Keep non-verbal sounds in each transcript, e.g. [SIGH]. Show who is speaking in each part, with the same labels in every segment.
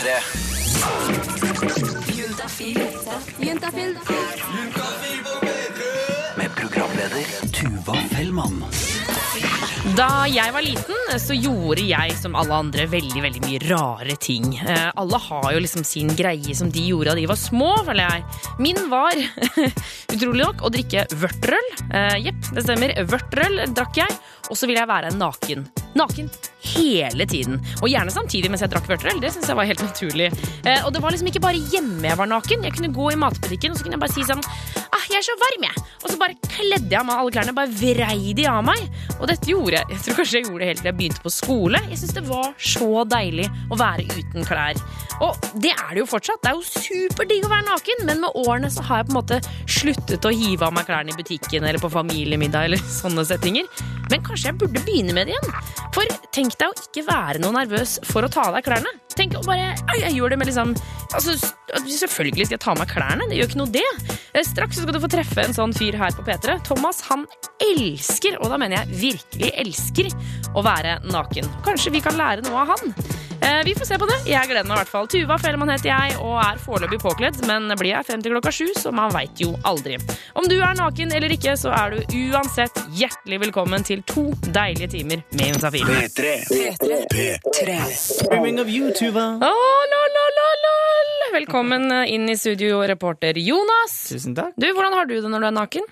Speaker 1: P3.
Speaker 2: Juntafil.
Speaker 1: Med programleder Tuva Fellmann.
Speaker 3: Da jeg var liten, så gjorde jeg som alle andre veldig veldig mye rare ting. Eh, alle har jo liksom sin greie som de gjorde da de var små, føler jeg. Min var, [LAUGHS] utrolig nok, å drikke vørterøl. Eh, Jepp, det stemmer. Vørterøl drakk jeg. Og så vil jeg være naken. Naken hele tiden. Og gjerne samtidig mens jeg drakk vørterøl. Det synes jeg var helt naturlig. Eh, og det var liksom ikke bare hjemme jeg var naken. Jeg kunne gå i matbutikken og så kunne jeg bare si sånn ah, jeg er så varm, jeg. Og så bare kledde jeg av meg alle klærne. Bare vrei de av meg. Og dette gjorde jeg Jeg tror kanskje jeg gjorde det helt til jeg begynte på skole. Jeg syns det var så deilig å være uten klær. Og det er det jo fortsatt. Det er jo superdigg å være naken, men med årene så har jeg på en måte sluttet å hive av meg klærne i butikken eller på familiemiddag eller sånne settinger. Men jeg burde begynne med det igjen. For tenk deg å ikke være noe nervøs for å ta av deg klærne. Tenk å bare «Oi, Jeg gjør det med liksom altså, Selvfølgelig skal jeg ta av meg klærne. Det gjør ikke noe, det. Eh, Straks skal du få treffe en sånn fyr her på P3. Thomas han elsker, og da mener jeg virkelig elsker, å være naken. Kanskje vi kan lære noe av han. Eh, Vi får se på det. Jeg gleder meg i hvert fall. Tuva Fellmann heter jeg og er foreløpig påkledd, men blir jeg frem til klokka sju, så man veit jo aldri. Om du er naken eller ikke, så er du uansett hjertelig velkommen til to deilige timer med Juntafil.
Speaker 1: P3. P3.
Speaker 4: Dreaming of you, Tuva.
Speaker 3: Oh, lol, lol, lol, lol. Velkommen inn i studio, reporter Jonas.
Speaker 4: Tusen takk.
Speaker 3: Du, Hvordan har du det når du er naken?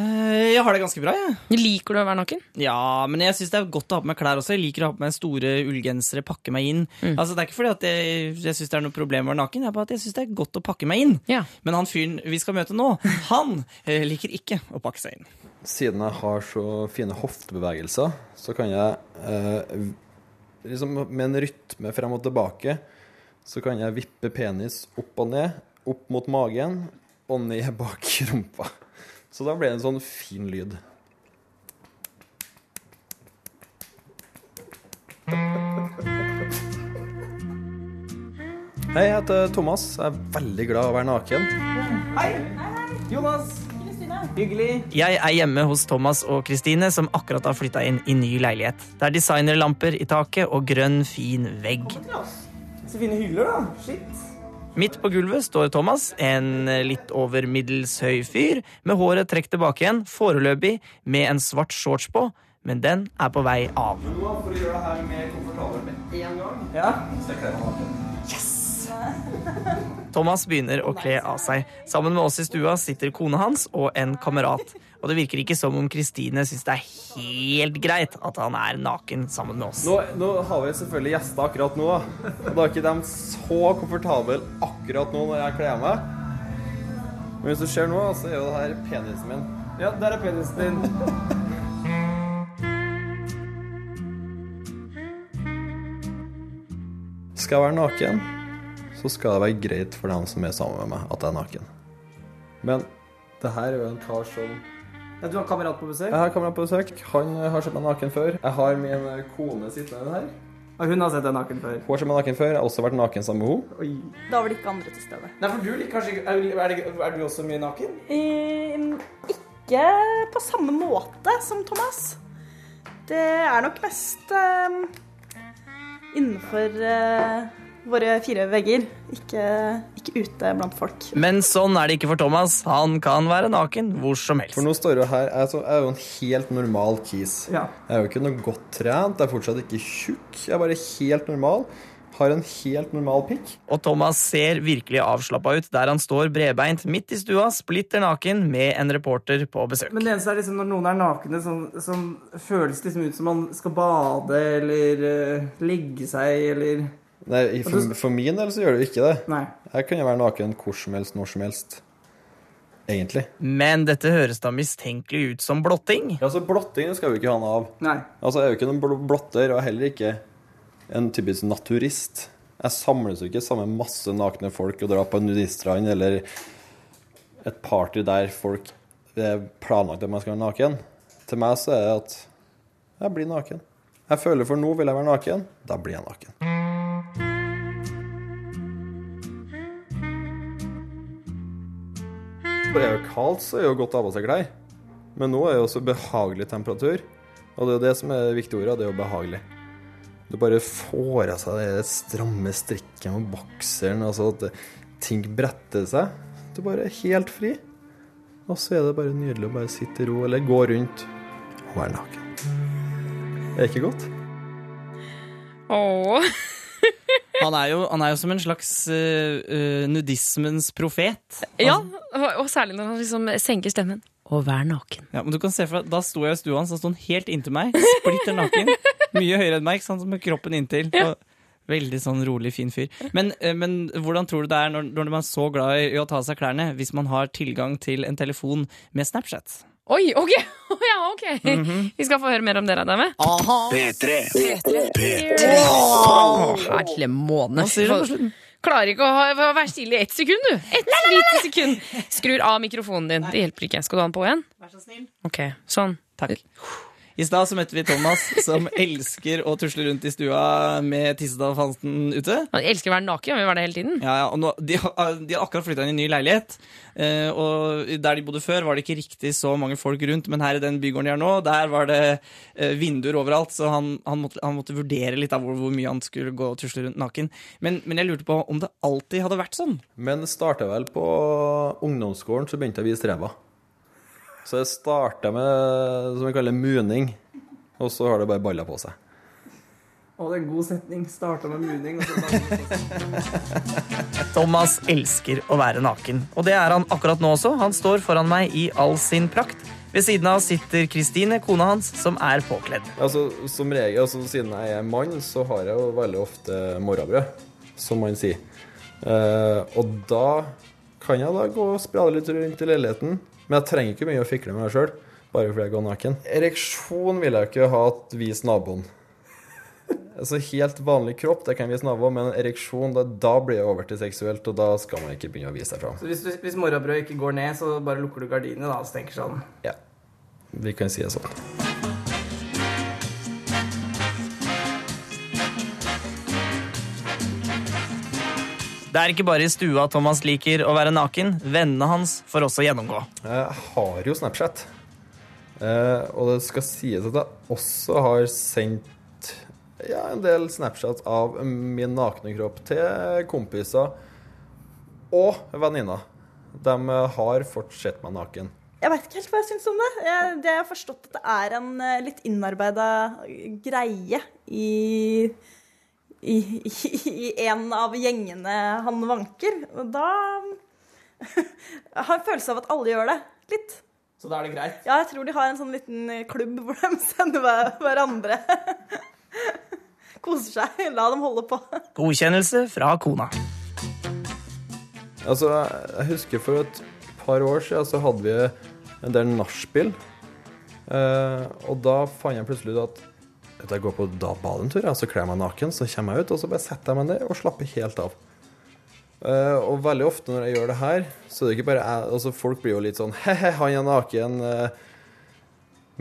Speaker 4: Eh, Jeg har det ganske bra, jeg.
Speaker 3: Liker du å være naken?
Speaker 4: Ja, men jeg syns det er godt å ha på meg klær også. Jeg liker å ha på meg store ullgensere, pakke meg inn. Altså, Det er ikke fordi at jeg, jeg syns det er noe problem å være naken, det er bare at jeg syns det er godt å pakke meg inn.
Speaker 3: Ja.
Speaker 4: Men han fyren vi skal møte nå, han eh, liker ikke å pakke seg inn.
Speaker 5: Siden jeg har så fine hoftebevegelser, så kan jeg eh, liksom med en rytme frem og tilbake, så kan jeg vippe penis opp og ned, opp mot magen og ned bak [LAUGHS] rumpa. Så da ble det en sånn fin lyd. [LAUGHS] Hei, jeg heter Thomas. Jeg er veldig glad å være naken. Hei!
Speaker 4: Jonas! Hyggelig. Jeg er hjemme hos Thomas og Kristine, som akkurat har flytta inn i ny leilighet. Det er designerlamper i taket og grønn, fin vegg.
Speaker 6: Så fine hyller, da. Shit.
Speaker 4: Midt på gulvet står Thomas, en litt over middels høy fyr, med håret trukket tilbake igjen, foreløpig med en svart shorts på, men den er på vei av.
Speaker 5: For å gjøre det her mer komfortabelt med en gang,
Speaker 6: Ja.
Speaker 5: så kler jeg meg Yes!
Speaker 4: Thomas begynner å kle av seg. Sammen med oss i stua sitter kona hans og en kamerat. Og det virker ikke som om Kristine syns det er helt greit at han er naken sammen med oss.
Speaker 5: Nå, nå har vi selvfølgelig gjester akkurat nå, og da er ikke de så komfortable akkurat nå når jeg kler av meg. Men hvis du ser nå, så er jo det her penisen min.
Speaker 6: Ja, der er penisen din.
Speaker 5: Skal jeg være naken, så skal det være greit for dem som er sammen med meg, at jeg er naken. Men det her er jo en kar som
Speaker 6: Ja, du har kamerat på besøk?
Speaker 5: Jeg har kamerat på besøk. Han har sett meg naken før. Jeg har min kone sittende her.
Speaker 6: Og hun har sett deg naken før.
Speaker 5: Hun har sett meg naken før. Jeg har også vært naken sammen med henne.
Speaker 6: Oi.
Speaker 7: Da var det ikke andre til stede.
Speaker 6: Nei, for du liker kanskje ikke er, er, er du også mye naken?
Speaker 7: Ehm, ikke på samme måte som Thomas. Det er nok mest ehm, innenfor eh, våre fire vegger, ikke, ikke ute blant folk.
Speaker 4: Men sånn er det ikke for Thomas. Han kan være naken hvor som helst.
Speaker 5: For nå står jo her. Jeg er, jeg er jo en helt normal kis.
Speaker 6: Ja.
Speaker 5: Jeg er jo ikke noe godt trent. Jeg er fortsatt ikke tjukk. Jeg er bare helt normal. Har en helt normal pikk.
Speaker 4: Og Thomas ser virkelig avslappa ut der han står bredbeint midt i stua, splitter naken, med en reporter på besøk.
Speaker 6: Men det eneste er liksom når noen er nakne, som, som føles liksom ut som man skal bade eller uh, legge seg eller
Speaker 5: Nei, for, for min del så gjør det jo ikke det.
Speaker 6: Nei.
Speaker 5: Jeg kan jo være naken hvor som helst, når som helst. Egentlig.
Speaker 4: Men dette høres da mistenkelig ut som blotting.
Speaker 5: Ja, så Blotting skal vi ikke ha noe av.
Speaker 6: Nei.
Speaker 5: Altså, Jeg er jo ikke noen bl- blotter, og er heller ikke en typisk naturist. Jeg samles jo ikke sammen med masse nakne folk og drar på en nudiststrand eller et party der folk det er planlagt at man skal være naken. Til meg så er det at jeg blir naken. Jeg føler for nå vil jeg være naken. Da blir jeg naken. Når det er jo kaldt, så er det jo godt å ha på seg klær. Men nå er det jo så behagelig temperatur. Og det er jo det som er det viktige ordet, det er jo behagelig. Du bare får av seg det stramme strikken og bokseren, altså at ting bretter seg. Du bare er helt fri. Og så er det bare nydelig å bare sitte i ro, eller gå rundt og være naken. Er det ikke godt?
Speaker 3: Åh.
Speaker 4: Han er jo, han er jo som en slags eh, nudismens profet.
Speaker 3: Ja, og, og særlig når han liksom senker stemmen. Og vær naken.
Speaker 4: Ja, men du kan se for deg, Da sto jeg i stua hans, han sto helt inntil meg, splitter naken. Mye høyere enn meg, ikke sant, med kroppen inntil. Og veldig sånn rolig, fin fyr. Men, eh, men hvordan tror du det er når, når man er så glad i å ta av seg klærne, hvis man har tilgang til en telefon med Snapchat?
Speaker 3: Oi, ok! [LAUGHS] ja, ok. Vi skal få høre mer om dere, dame.
Speaker 1: P3. P3.
Speaker 4: P3. Oh, herlig måne.
Speaker 3: Klarer ikke å, å være stille i ett sekund, du. Ett lite sekund. Skrur av mikrofonen din. Det hjelper ikke. Skal du ha den på igjen?
Speaker 4: Vær så snill.
Speaker 3: Ok, sånn.
Speaker 4: Takk. I stad så møtte vi Thomas, som [LAUGHS] elsker å tusle rundt i stua med tissedalfanten ute.
Speaker 3: Han elsker å være naken, han vil være det hele tiden.
Speaker 4: Ja, ja, og nå, de, har- de har akkurat flytta inn i en ny leilighet. Eh, og der de bodde før, var det ikke riktig så mange folk rundt. Men her i den bygården de har nå, der var det eh, vinduer overalt. Så han, han, måtte, han måtte vurdere litt av hvor, hvor mye han skulle gå og tusle rundt naken. Men, men jeg lurte på om det alltid hadde vært sånn.
Speaker 5: Men starta vel på ungdomsskolen, så begynte jeg å vise ræva. Så jeg starta med som vi kaller muning, og så har det bare balla på seg.
Speaker 6: Å, det er en god setning. Starta med muning. Og så bare... [LAUGHS]
Speaker 4: Thomas elsker å være naken, og det er han akkurat nå også. Han står foran meg i all sin prakt. Ved siden av sitter Kristine, kona hans, som er påkledd.
Speaker 5: Altså, som regel, altså, Siden jeg er mann, så har jeg jo veldig ofte morrabrød, som man sier. Eh, og da kan jeg da gå og sprade litt rundt i leiligheten. Men jeg trenger ikke mye å fikle med meg sjøl, bare fordi jeg går naken. Ereksjon vil jeg ikke ha at vis naboen. Altså Helt vanlig kropp, det kan vise naboen, men ereksjon, da, da blir det over til seksuelt, og da skal man ikke begynne å vise seg fram.
Speaker 6: Så hvis, du, hvis morrabrød ikke går ned, så bare lukker du gardinene da, og så tenker sånn
Speaker 5: Ja, vi kan si det sånn.
Speaker 4: Det er ikke bare i stua Thomas liker å være naken. Vennene hans får også gjennomgå.
Speaker 5: Jeg har jo Snapchat. Eh, og det skal sies at jeg også har sendt ja, en del Snapchat av min nakne kropp til kompiser og venninner. De har fått sett meg naken.
Speaker 7: Jeg veit ikke helt hva jeg syns om det. Jeg, det jeg har forstått at det er en eh, litt innarbeida greie i, i, i, i en av gjengene han vanker. Og da [LAUGHS] har en følelse av at alle gjør det. Litt.
Speaker 6: Så da er det greit.
Speaker 7: Ja, jeg tror de har en sånn liten klubb hvor de [LAUGHS] sender hver- hverandre. [LAUGHS] Koser seg. La dem holde på.
Speaker 4: Godkjennelse fra kona.
Speaker 5: Altså, jeg husker for et par år siden så hadde vi en del nachspiel. Eh, og da fant jeg plutselig ut at vet jeg går på da bade en tur, ja, så kler jeg meg naken, så kommer jeg ut, og så bare setter jeg meg ned og slapper helt av. Uh, og veldig ofte når jeg gjør det her, så er det ikke bare jeg altså Folk blir jo litt sånn [LAUGHS] He-he, han er naken. Uh,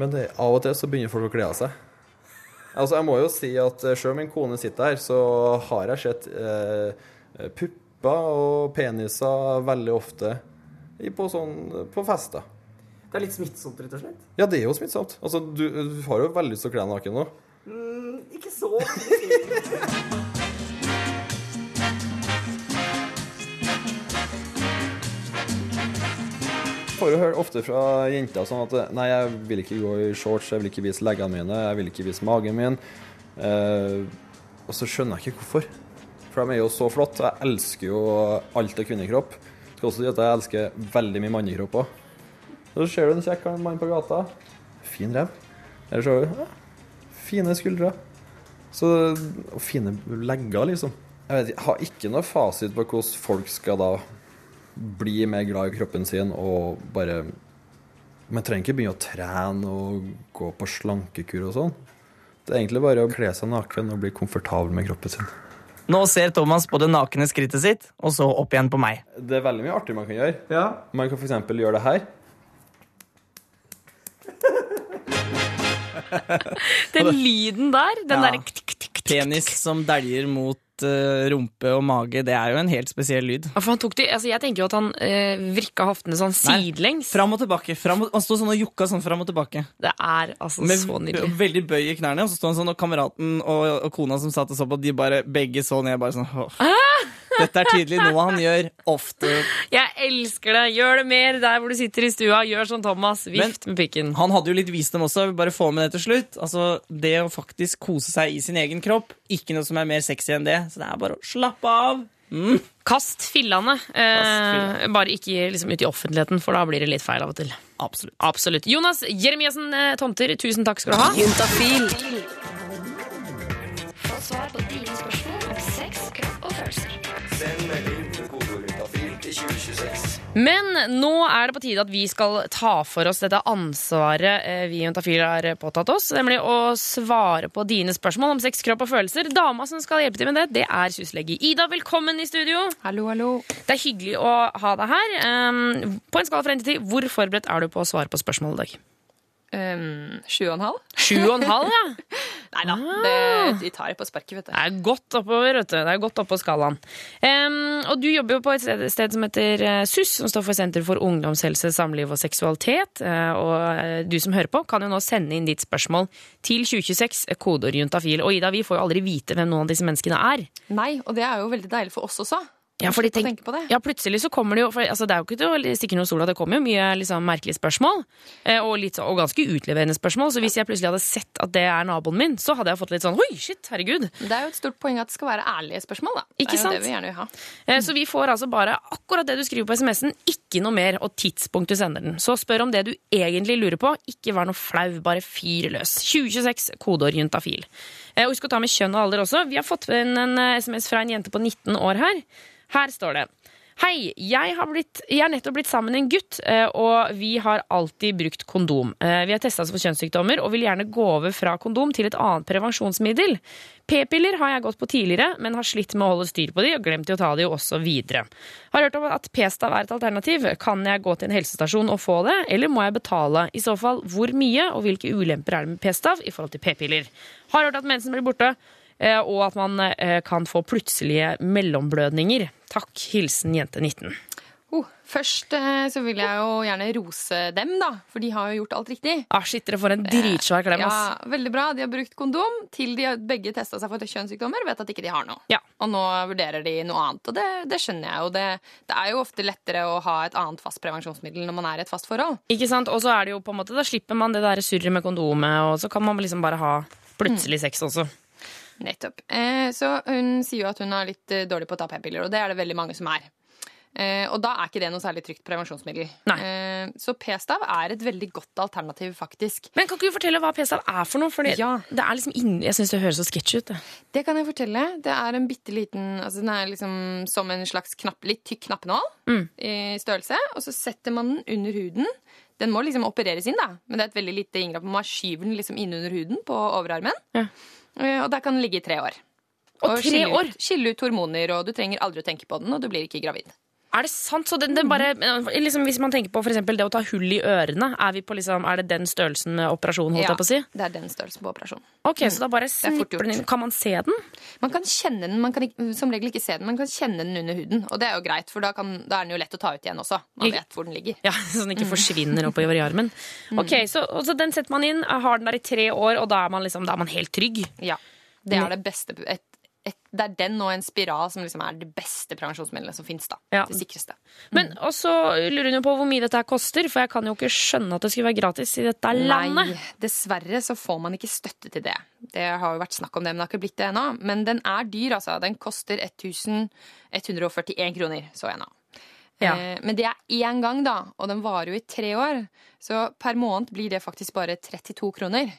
Speaker 5: men det, av og til så begynner folk å kle av seg. Altså, jeg må jo si at sjøl selv om min kone sitter her, så har jeg sett uh, pupper og peniser veldig ofte på, sånn, på fester.
Speaker 6: Det er litt smittsomt, rett og slett.
Speaker 5: Ja, det er jo smittsomt. Altså, du, du har jo veldig lyst til å kle deg naken nå.
Speaker 6: Mm, ikke så
Speaker 5: Jeg får jo høre ofte fra jenter sånn at nei, jeg vil ikke gå i shorts, jeg vil ikke vise leggene mine, jeg vil ikke vise magen min. Eh, og så skjønner jeg ikke hvorfor. For de er jo så flotte. Jeg elsker jo alt av kvinnekropp. Skal også si at jeg elsker veldig mye mannekropp òg. Så ser du en kjekk mann på gata. Fin rev. Eller så ja, fine skuldre. Så, og fine legger, liksom. Jeg, vet, jeg har ikke noe fasit på hvordan folk skal da bli mer glad i kroppen sin og bare Man trenger ikke begynne å trene og gå på slankekur og sånn. Det er egentlig bare å kle seg naken og bli komfortabel med kroppen sin.
Speaker 4: Nå ser Thomas på det nakne skrittet sitt, og så opp igjen på meg.
Speaker 5: Det er veldig mye artig man kan gjøre.
Speaker 6: Ja.
Speaker 5: Man kan f.eks. gjøre det her. [LAUGHS]
Speaker 3: Den lyden der, den
Speaker 4: Ja.
Speaker 3: derre
Speaker 4: penis som dæljer mot eh, rumpe og mage, det er jo en helt spesiell lyd.
Speaker 3: Ja, for han tok de, altså jeg tenker jo at han eh, vrikka hoftene sånn
Speaker 4: Nei. Fram og tilbake. Fram og, han sto sånn og jukka sånn fram og tilbake.
Speaker 3: Det er altså
Speaker 4: Med
Speaker 3: så nydelig.
Speaker 4: veldig bøy i knærne. Og så sto han sånn, og kameraten og, og kona som satt og så på, de bare begge så ned. bare sånn, «Åh, Dette er tydelig noe han gjør ofte.
Speaker 3: Jeg elsker det! Gjør det mer der hvor du sitter i stua. Gjør som Thomas. Vift med pikken.
Speaker 4: Han hadde jo litt visdom også. Jeg vil bare få med det til slutt. Altså, Det å faktisk kose seg i sin egen kropp, ikke noe som er mer sexy enn det. Så det er bare å slappe av.
Speaker 3: Kast fillene. Eh,
Speaker 4: fillene.
Speaker 3: bare ikke liksom, ut i offentligheten, for da blir det litt feil av og til.
Speaker 4: Absolutt.
Speaker 3: Absolutt. Jonas Jeremiassen eh, Tomter, tusen takk skal du ha.
Speaker 2: Juntafil.
Speaker 8: Få svar på dine spørsmål
Speaker 3: Men nå er det på tide at vi skal ta for oss dette ansvaret eh, vi i Juntafil har påtatt oss, nemlig å svare på dine spørsmål om sex, kropp og følelser. Dama som skal hjelpe til med det, det er syslege Ida. Velkommen i studio.
Speaker 9: Hallo, hallo.
Speaker 3: Det er hyggelig å ha deg her. Um, på en skala fra 1 til 10, hvor forberedt er du på å svare på spørsmål i dag?
Speaker 9: Um, sju og en halv?
Speaker 3: Sju og en halv, ja. [LAUGHS]
Speaker 9: Nei da, det- de tar det på sparket, vet du.
Speaker 3: Det er godt oppover, vet du. Det er godt oppå skalaen. Um, og du jobber jo på et sted, sted som heter eh, SUS, som står for Senter for ungdomshelse, samliv og seksualitet. Uh, og eh, du som hører på, kan jo nå sende inn ditt spørsmål til 2026, eh, kodeord juntafil. Og Ida, vi får jo aldri vite hvem noen av disse menneskene er.
Speaker 9: Nei, og det er jo veldig deilig for oss også.
Speaker 3: Ja, fordi tenk,
Speaker 9: på det.
Speaker 3: ja, plutselig så kommer det jo for, altså, Det er jo ikke til å stikke at det kommer jo mye liksom, merkelige spørsmål. Eh, og, litt, og ganske utleverende spørsmål. Så hvis jeg plutselig hadde sett at det er naboen min, så hadde jeg fått litt sånn Oi, shit, herregud.
Speaker 9: Det er jo et stort poeng at det skal være ærlige spørsmål, da.
Speaker 3: Ikke
Speaker 9: det er
Speaker 3: sant?
Speaker 9: jo det vi gjerne vil ha.
Speaker 3: Eh, Så vi får altså bare akkurat det du skriver på SMS-en, ikke noe mer, og tidspunkt du sender den. Så spør om det du egentlig lurer på, ikke vær noe flau, bare fyr løs. 2026, kodeord juntafil. Eh, Og husk å ta med kjønn og alder også. Vi har fått inn en SMS fra en jente på 19 år her. Her står det. Hei, jeg har, blitt, jeg har nettopp blitt sammen med en gutt, eh, og vi har alltid brukt kondom. Eh, Vi har testa oss for kjønnssykdommer og vil gjerne gå over fra kondom til et annet prevensjonsmiddel. P-piller har jeg gått på tidligere, men har slitt med å holde styr på de og glemt å ta de også videre. Har hørt om at p-stav er et alternativ. Kan jeg gå til en helsestasjon og få det, eller må jeg betale? I så fall, hvor mye, og hvilke ulemper er det med p-stav i forhold til p-piller? Har hørt at mensen blir borte, og at man eh, kan få plutselige mellomblødninger. Takk. Hilsen jente 19.
Speaker 9: Oh, først eh, så vil jeg jo gjerne rose dem, da, for de har jo gjort alt riktig.
Speaker 3: Ah, shit, dere får en dritsvær klem.
Speaker 9: Ja, veldig bra. De har brukt kondom til de har begge testa seg for kjønnssykdommer, vet at ikke de har noe.
Speaker 3: Ja.
Speaker 9: Og nå vurderer de noe annet, og det, det skjønner jeg jo. Det, det er jo ofte lettere å ha et annet fast prevensjonsmiddel når man er i et fast forhold.
Speaker 3: Ikke sant? Og så er det jo på en måte, da slipper man det der surret med kondomet, og så kan man liksom bare ha plutselig sex også.
Speaker 9: Nettopp. Eh, så hun sier jo at hun er litt eh, dårlig på å ta p-piller, og det er det veldig mange som er. Eh, og da er ikke det noe særlig trygt prevensjonsmiddel.
Speaker 3: Nei.
Speaker 9: Eh, så p-stav er et veldig godt alternativ, faktisk.
Speaker 3: Men kan ikke du fortelle hva p-stav er for noe? Fordi
Speaker 9: Ja.
Speaker 3: det er liksom inn... Jeg syns det høres så sketsj ut. Det.
Speaker 9: Det kan jeg fortelle. Det er en bitte liten altså Den er liksom som en slags knapp, litt tykk knappenål
Speaker 3: Mm.
Speaker 9: i størrelse. Og så setter man den under huden. Den må liksom opereres inn, da. Men det er et veldig lite inngrep. Man skyver den liksom inn under huden på overarmen.
Speaker 3: Ja.
Speaker 9: Eh, Og der kan den ligge i tre år.
Speaker 3: Og tre
Speaker 9: skille
Speaker 3: år?
Speaker 9: Ut, skille ut hormoner, og du trenger aldri å tenke på den, og du blir ikke gravid.
Speaker 3: Er det sant? Så den, den bare, liksom, hvis man tenker på eksempel det å ta hull i ørene, er, vi på liksom, er det den størrelsen med operasjon? holdt
Speaker 9: Ja,
Speaker 3: jeg på å si?
Speaker 9: det er den størrelsen på operasjon.
Speaker 3: Ok, Så da bare
Speaker 9: er
Speaker 3: snipper den inn. Kan man se den?
Speaker 9: Man kan kjenne den, man kan som regel ikke se den, man kan kjenne den under huden. Og det er jo greit, for da, kan, da er den jo lett å ta ut igjen også. Man vet hvor den ligger.
Speaker 3: Ja, [LAUGHS] Så den ikke forsvinner oppover i armen. Ok, så, så Den setter man inn, har den der i tre år, og da er man, liksom, da er man helt trygg.
Speaker 9: Ja. Det er det beste et, et, Det er den og en spiral som liksom er det beste prevensjonsmiddelet som fins.
Speaker 3: Ja.
Speaker 9: Det sikreste.
Speaker 3: Men og så lurer hun jo på hvor mye dette her koster, for jeg kan jo ikke skjønne at det skulle være gratis i dette landet.
Speaker 9: Nei, dessverre så får man ikke støtte til det. Det har jo vært snakk om det, men det har ikke blitt det ennå. Men den er dyr, altså. Den koster 1141 kroner, så jeg nå.
Speaker 3: Ja.
Speaker 9: Eh, Men det er én gang, da, og den varer jo i tre år. Så per måned blir det faktisk bare 32 kroner.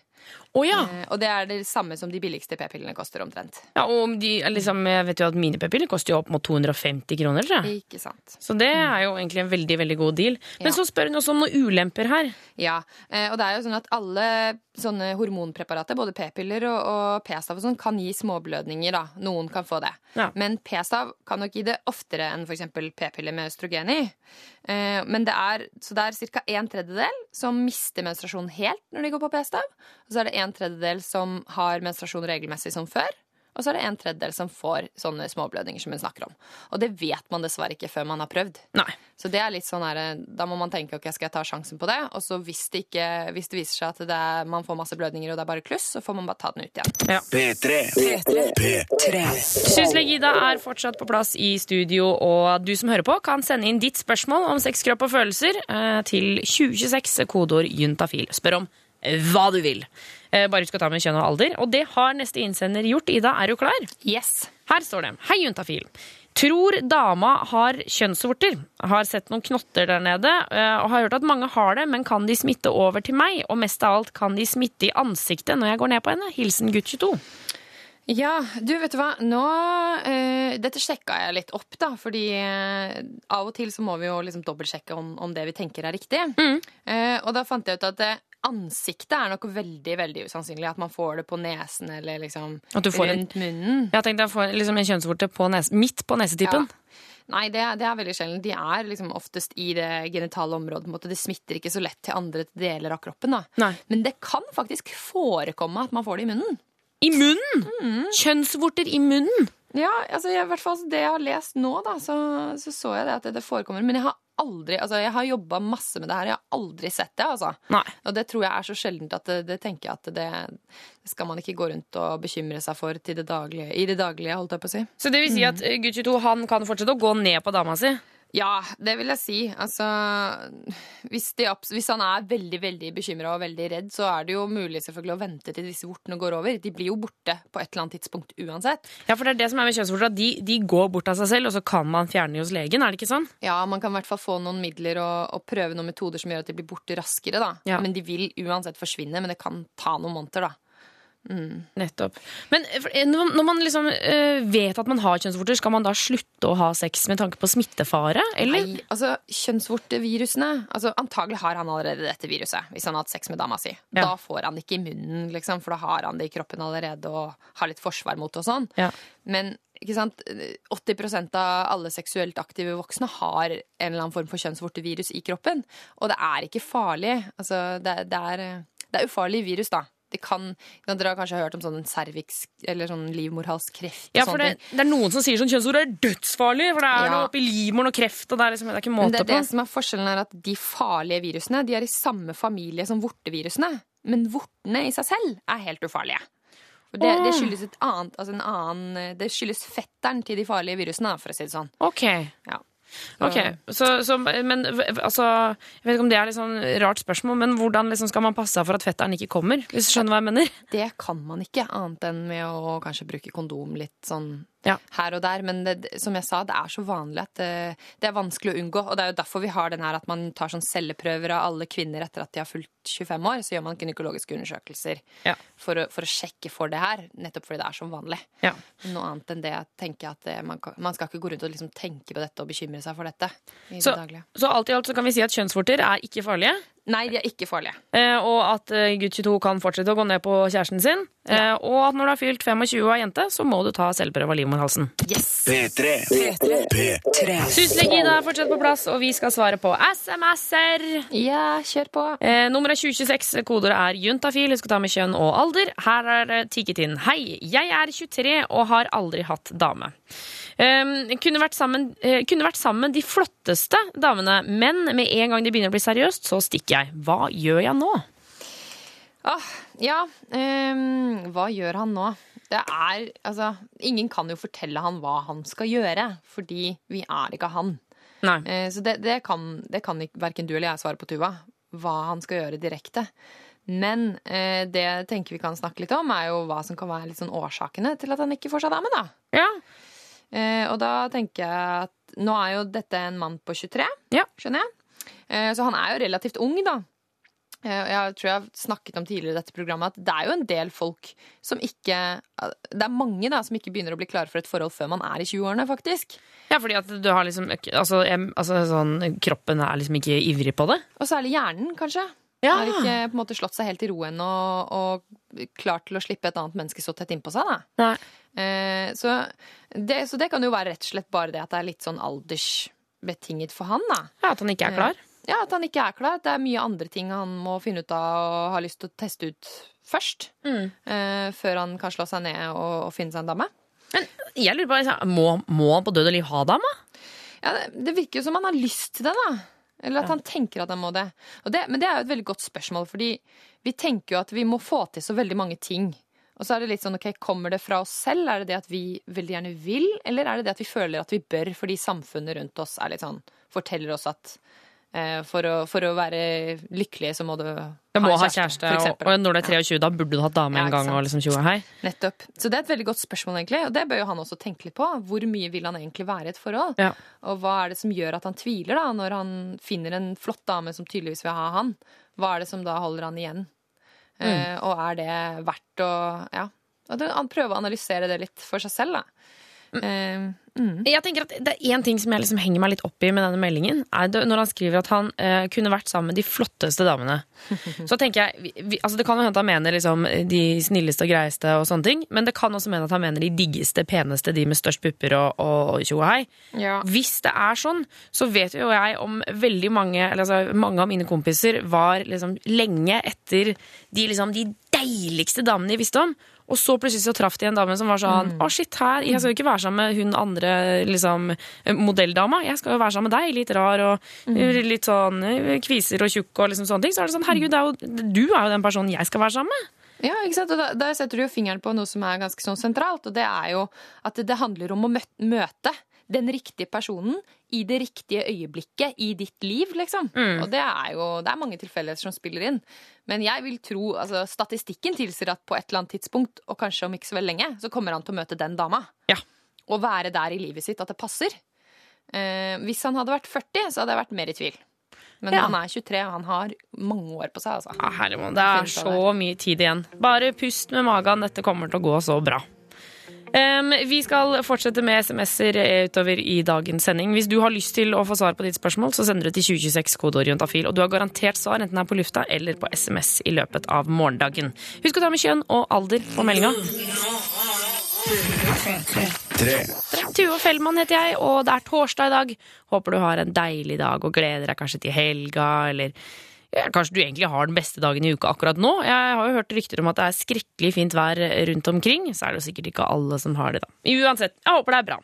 Speaker 3: Å ja.
Speaker 9: Eh, Og det er det samme som de billigste p-pillene koster omtrent.
Speaker 3: ja! Og de, liksom, jeg vet jo at Mine p-piller koster jo opp mot 250 kroner, tror jeg.
Speaker 9: Ikke sant.
Speaker 3: Så det er jo egentlig en veldig veldig god deal. Men
Speaker 9: Ja.
Speaker 3: så spør hun også om noen ulemper her.
Speaker 9: Ja, eh, og det er jo sånn at alle sånne hormonpreparater, både p-piller og, og p-stav og sånn, kan gi småblødninger, da. Noen kan få det.
Speaker 3: Ja.
Speaker 9: Men p-stav kan nok gi det oftere enn f.eks. p-piller med østrogen i. Eh, Men det er, så det er ca. en tredjedel som mister menstruasjonen helt når de går på p-stav. Og så er det en tredjedel som har menstruasjon regelmessig som før. og så er det en tredjedel som får sånne småblødninger som hun snakker om. Og det vet man dessverre ikke før man har prøvd.
Speaker 3: Nei.
Speaker 9: Så det er litt sånn her, da må man tenke ok, skal jeg ta sjansen på det? Og så hvis det, ikke, hvis det viser seg at det er, man får masse blødninger og det er bare kluss, så får man bare ta den ut igjen.
Speaker 1: P3. P3.
Speaker 3: Syslege Ida er fortsatt på plass i studio, og du som hører på, kan sende inn ditt spørsmål om sex, kropp og følelser eh, til 2026, kodeord juntafil. Spør om hva du vil. Eh, Bare husk å ta med kjønn og alder. Og det har neste innsender gjort. Ida, er du klar?
Speaker 9: Yes.
Speaker 3: Her står det. Hei, juntafil. Tror dama har kjønnsvorter. Har sett noen knotter der nede eh, og har hørt at mange har det, men kan de smitte over til meg? Og mest av alt, kan de smitte i ansiktet når jeg går ned på henne? Hilsen gutt 22.
Speaker 9: Ja, du vet du hva, nå uh, Dette sjekka jeg litt opp, da, fordi uh, av og til så må vi jo liksom dobbeltsjekke om, om det vi tenker er riktig. Eh, og da fant jeg ut at ansiktet er nok veldig veldig usannsynlig. At man får det på nesen eller liksom rundt munnen.
Speaker 3: Jeg tenkte jeg får få liksom en kjønnsvorte på midt på nesetippen.
Speaker 9: Nei, det, det er veldig sjelden. De er liksom oftest i det genitale området. måte. Det smitter ikke så lett til andre deler av kroppen. da. Men det kan faktisk forekomme at man får det i munnen.
Speaker 3: I munnen! Kjønnsvorter i munnen!
Speaker 9: Ja, altså i hvert fall det jeg har lest nå, da, så så, så jeg det at det, det forekommer. Men jeg har aldri Altså, jeg har jobba masse med det her, jeg har aldri sett det, altså.
Speaker 3: Nei.
Speaker 9: Og det tror jeg er så sjeldent at det, det tenker jeg at det, det skal man ikke gå rundt og bekymre seg for det daglige, i det daglige, holdt jeg på å si.
Speaker 3: Så det vil si at eh, gutt 22 han kan fortsette å gå ned på dama si?
Speaker 9: Ja, det vil jeg si. Altså, hvis, de, hvis han er veldig veldig bekymra og veldig redd, så er det jo mulig selvfølgelig å vente til disse vortene går over. De blir jo borte på et eller annet tidspunkt uansett.
Speaker 3: Ja, for det er det som er med kjønnsvorter, at de, de går bort av seg selv, og så kan man fjerne dem hos legen, er det ikke sånn?
Speaker 9: Ja, man kan i hvert fall få noen midler og, og prøve noen metoder som gjør at de blir borte raskere. da.
Speaker 3: Ja.
Speaker 9: Men de vil uansett forsvinne, men det kan ta noen måneder. da.
Speaker 3: Nettopp. Men eh, eh, når man liksom eh, vet at man har kjønnsvorter, skal man da slutte å ha sex med tanke på smittefare, eller?
Speaker 9: Nei, altså Kjønnsvortevirusene altså Antagelig har han allerede dette viruset, hvis han har hatt sex med dama si.
Speaker 3: Ja.
Speaker 9: Da får han det ikke i munnen, liksom, for da har han det i kroppen allerede og har litt forsvar mot det og sånn.
Speaker 3: Ja.
Speaker 9: Men ikke sant? 80% av alle seksuelt aktive voksne har en eller annen form for kjønnsvortevirus i kroppen. Og det er ikke farlig. Altså, det, det, er, det er ufarlig virus, da. Det kan, Dere har kanskje hørt om sånn cervix eller sånn livmorhalskreft?
Speaker 3: Ja, for det, det er noen som sier sånn kjønnsord er dødsfarlig, for det er
Speaker 9: Ja.
Speaker 3: noe oppi livmoren og kreft, og det er liksom det er ikke måte
Speaker 9: det,
Speaker 3: på.
Speaker 9: det som er forskjellen er at De farlige virusene de er i samme familie som vortevirusene. Men vortene i seg selv er helt ufarlige. For det, det skyldes et annet, altså en annen Det skyldes fetteren til de farlige virusene, for å si det sånn.
Speaker 3: Ok.
Speaker 9: Ja.
Speaker 3: Ok, så, så, men altså Jeg vet ikke om det er litt sånn rart spørsmål, men hvordan liksom skal man passe for at fetteren ikke kommer? Hvis du skjønner hva jeg mener?
Speaker 9: Det kan man ikke, annet enn med å kanskje bruke kondom litt sånn
Speaker 3: Ja.
Speaker 9: her og der. Men det, som jeg sa, det er så vanlig at det, det er vanskelig å unngå. Og det er jo derfor vi har den her at man tar sånn celleprøver av alle kvinner etter at de har fulgt 25 år. Så gjør man gynekologiske undersøkelser
Speaker 3: Ja.
Speaker 9: for, å, for å sjekke for det her. Nettopp fordi det er så vanlig.
Speaker 3: Ja.
Speaker 9: Noe annet enn det tenker jeg at det, man, kan, man skal ikke gå rundt og liksom tenke på dette og bekymre seg for dette. i
Speaker 3: Så,
Speaker 9: det daglige.
Speaker 3: så alt i alt så kan vi si at kjønnsvorter er ikke farlige,
Speaker 9: Nei, de er ikke farlige.
Speaker 3: eh, og at eh, gutt 22 kan fortsette å gå ned på kjæresten sin, eh, og at når du har fylt 25 og er jente, så må du ta selvprøve av livmorhalsen.
Speaker 9: Yes!
Speaker 1: P3. P3.
Speaker 3: Syslege Ida er fortsatt på plass, og vi skal svare på SMS-er.
Speaker 9: Ja, kjør på.
Speaker 3: Eh, nummeret er 2026, kodeordet er juntafil. Husk å ta med kjønn og alder. Her er tikket inn. Hei, jeg er 23 og har aldri hatt dame. Um, kunne, vært sammen, uh, kunne vært sammen de flotteste damene, men med en gang det begynner å bli seriøst, så stikker jeg. Hva gjør jeg nå?
Speaker 9: Åh, ja, um, hva gjør han nå? Det er, altså, ingen kan jo fortelle han hva han skal gjøre, fordi vi er ikke han.
Speaker 3: Nei.
Speaker 9: Eh, så det, det kan, det kan ikke, hverken du eller jeg svare på, Tuva, hva han skal gjøre direkte. Men eh, det jeg tenker vi kan snakke litt om, er jo hva som kan være litt sånn årsakene til at han ikke får seg dame, da.
Speaker 3: Ja.
Speaker 9: Eh, og da tenker jeg at nå er jo dette en mann på 23,
Speaker 3: Ja.
Speaker 9: skjønner jeg. Eh, så han er jo relativt ung, da. Eh, Jeg tror jeg har snakket om tidligere i dette programmet at det er jo en del folk som ikke Det er mange da som ikke begynner å bli klare for et forhold før man er i 20-årene, faktisk.
Speaker 3: ja, fordi at du har liksom altså, altså, sånn, Kroppen er liksom ikke ivrig på det?
Speaker 9: Og særlig hjernen, kanskje.
Speaker 3: Ja.
Speaker 9: Har ikke på en måte slått seg helt i ro ennå og, og klart til å slippe et annet menneske så tett innpå seg. da.
Speaker 3: Nei.
Speaker 9: Eh, så, det, så det kan jo være rett og slett bare det at det er litt sånn aldersbetinget for han. da.
Speaker 3: Ja, At han ikke er klar?
Speaker 9: Ja, At han ikke er klar. Det er mye andre ting han må finne ut av og har lyst til å teste ut først. eh, før han kan slå seg ned og, og finne seg en dame.
Speaker 3: Men Jeg lurer på, liksom, Må, må han på død og liv ha dame?
Speaker 9: Ja, det, det virker jo som han har lyst til det, da. Eller at han tenker at han må det. Og det. Men det er jo et veldig godt spørsmål, fordi vi tenker jo at vi må få til så veldig mange ting. Og så er det litt sånn, ok, Kommer det fra oss selv? Er det det at vi veldig gjerne vil? Eller er det det at vi føler at vi bør fordi samfunnet rundt oss er litt sånn, forteller oss at eh, for, å, for å være lykkelig så må du
Speaker 3: Du må ha kjæreste,
Speaker 9: for
Speaker 3: og,
Speaker 9: eksempel.
Speaker 3: og når du er 23, da burde du hatt dame
Speaker 9: Ja,
Speaker 3: en gang. og liksom tjoa hei.
Speaker 9: Nettopp. Så det er et veldig godt spørsmål, egentlig. Og det bør jo han også tenke litt på. Hvor mye vil han egentlig være i et forhold?
Speaker 3: Ja.
Speaker 9: Og hva er det som gjør at han tviler, da, når han finner en flott dame som tydeligvis vil ha han? Hva er det som da holder han igjen? Eh, og er det verdt å Ja. Prøver å analysere det litt for seg selv, da. Eh, mm.
Speaker 3: Jeg tenker at Det er én ting som jeg liksom henger meg litt opp i med denne meldingen. Er det når han skriver at han uh, kunne vært sammen med de flotteste damene. [LAUGHS] Så tenker jeg, vi, vi, altså Det kan jo hende han mener liksom de snilleste og greieste, og sånne ting men det kan også mene at han mener de diggeste, peneste, de med størst pupper og tjo og hei.
Speaker 9: Ja.
Speaker 3: Hvis det er sånn, så vet jo jeg om veldig mange eller altså, Mange av mine kompiser var liksom lenge etter de, liksom, de deiligste damene de visste om. Og så plutselig så traff de en dame som var sånn Å, shit, her, jeg skal jo ikke være sammen med hun andre liksom, modelldama. Jeg skal jo være sammen med deg, litt rar og mm. litt sånn eh, kviser og tjukk og liksom sånne ting. Så er det sånn, herregud, det er jo, du er jo den personen jeg skal være sammen med.
Speaker 9: Ja, ikke sant? Og da, der setter du jo fingeren på noe som er ganske sånn sentralt, og det er jo at det, det handler om å møte den riktige personen i det riktige øyeblikket i ditt liv, liksom. Og det er jo det er mange tilfeldigheter som spiller inn. Men jeg vil tro, altså statistikken tilsier at på et eller annet tidspunkt, og kanskje om ikke så veldig lenge, så kommer han til å møte den dama.
Speaker 3: Ja.
Speaker 9: Og være der i livet sitt at det passer. Eh, hvis han hadde vært 40, så hadde jeg vært mer i tvil. Men
Speaker 3: Ja.
Speaker 9: han er 23, og han har mange år på seg, altså.
Speaker 3: Ja, herre, det er så mye tid igjen. Bare pust med magen, dette kommer til å gå så bra. Em, vi skal fortsette med SMS-er utover i dagens sending. Hvis du har lyst til å få svar på ditt spørsmål, så sender du til 2026 kodeorientafil. Og du har garantert svar, enten det er på lufta eller på SMS i løpet av morgendagen. Husk å ta med kjønn og alder på meldinga. Tuva Fellmann heter jeg, og det er torsdag i dag. Håper du har en deilig dag og gleder deg kanskje til helga, eller kanskje du egentlig har den beste dagen i uka akkurat nå. Jeg har jo hørt rykter om at det er skrekkelig fint vær rundt omkring, så er det jo sikkert ikke alle som har det, da. Uansett, jeg håper det er bra.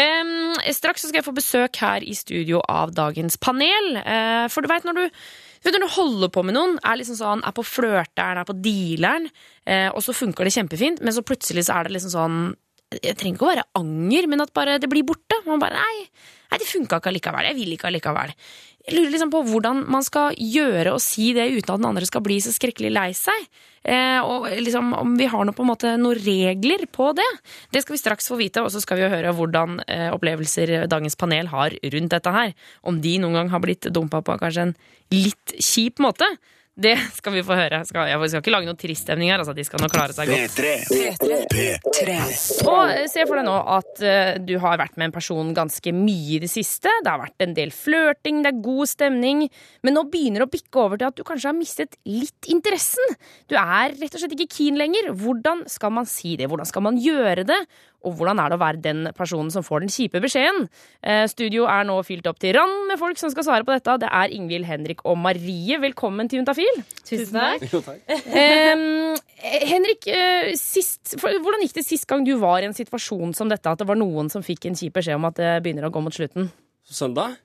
Speaker 3: Um, straks skal jeg få besøk her i studio av dagens panel. Uh, for du veit når når du holder på med noen, er liksom sånn, er på flørteren, er på dealeren, uh, og så funker det kjempefint, men så plutselig så er det liksom sånn Jeg trenger ikke å være anger, men at bare det blir borte. Man bare Nei, nei det funka ikke allikevel. Jeg vil ikke allikevel. Jeg lurer liksom på hvordan man skal gjøre og si det uten at den andre skal bli så skrekkelig lei seg. Eh, og liksom om vi har noe, på en måte, noen regler på det. Det skal vi straks få vite, og så skal vi høre hvordan eh, opplevelser dagens panel har rundt dette her. Om de noen gang har blitt dumpa på kanskje en litt kjip måte. Det skal vi få høre. Skal, jeg skal ikke lage noe trist stemning her. Altså, de skal nå klare seg godt. Og eh, se for deg nå at uh, du har vært med en person ganske mye i det siste. Det har vært en del flørting, det er god stemning. Men nå begynner det å bikke over til at du kanskje har mistet litt interessen. Du er rett og slett ikke keen lenger. Hvordan skal man si det? Hvordan skal man gjøre det? Og hvordan er det å være den personen som får den kjipe beskjeden? Eh, studio er nå fylt opp til rand med folk som skal svare på dette. Det er Ingvild, Henrik og Marie. Velkommen til Juntafil.
Speaker 9: Tusen takk.
Speaker 3: Em, Henrik, eh, sist, for, hvordan gikk det sist gang du var i en situasjon som dette? At det var noen som fikk en kjip beskjed om at det begynner å gå mot slutten?
Speaker 10: Søndag?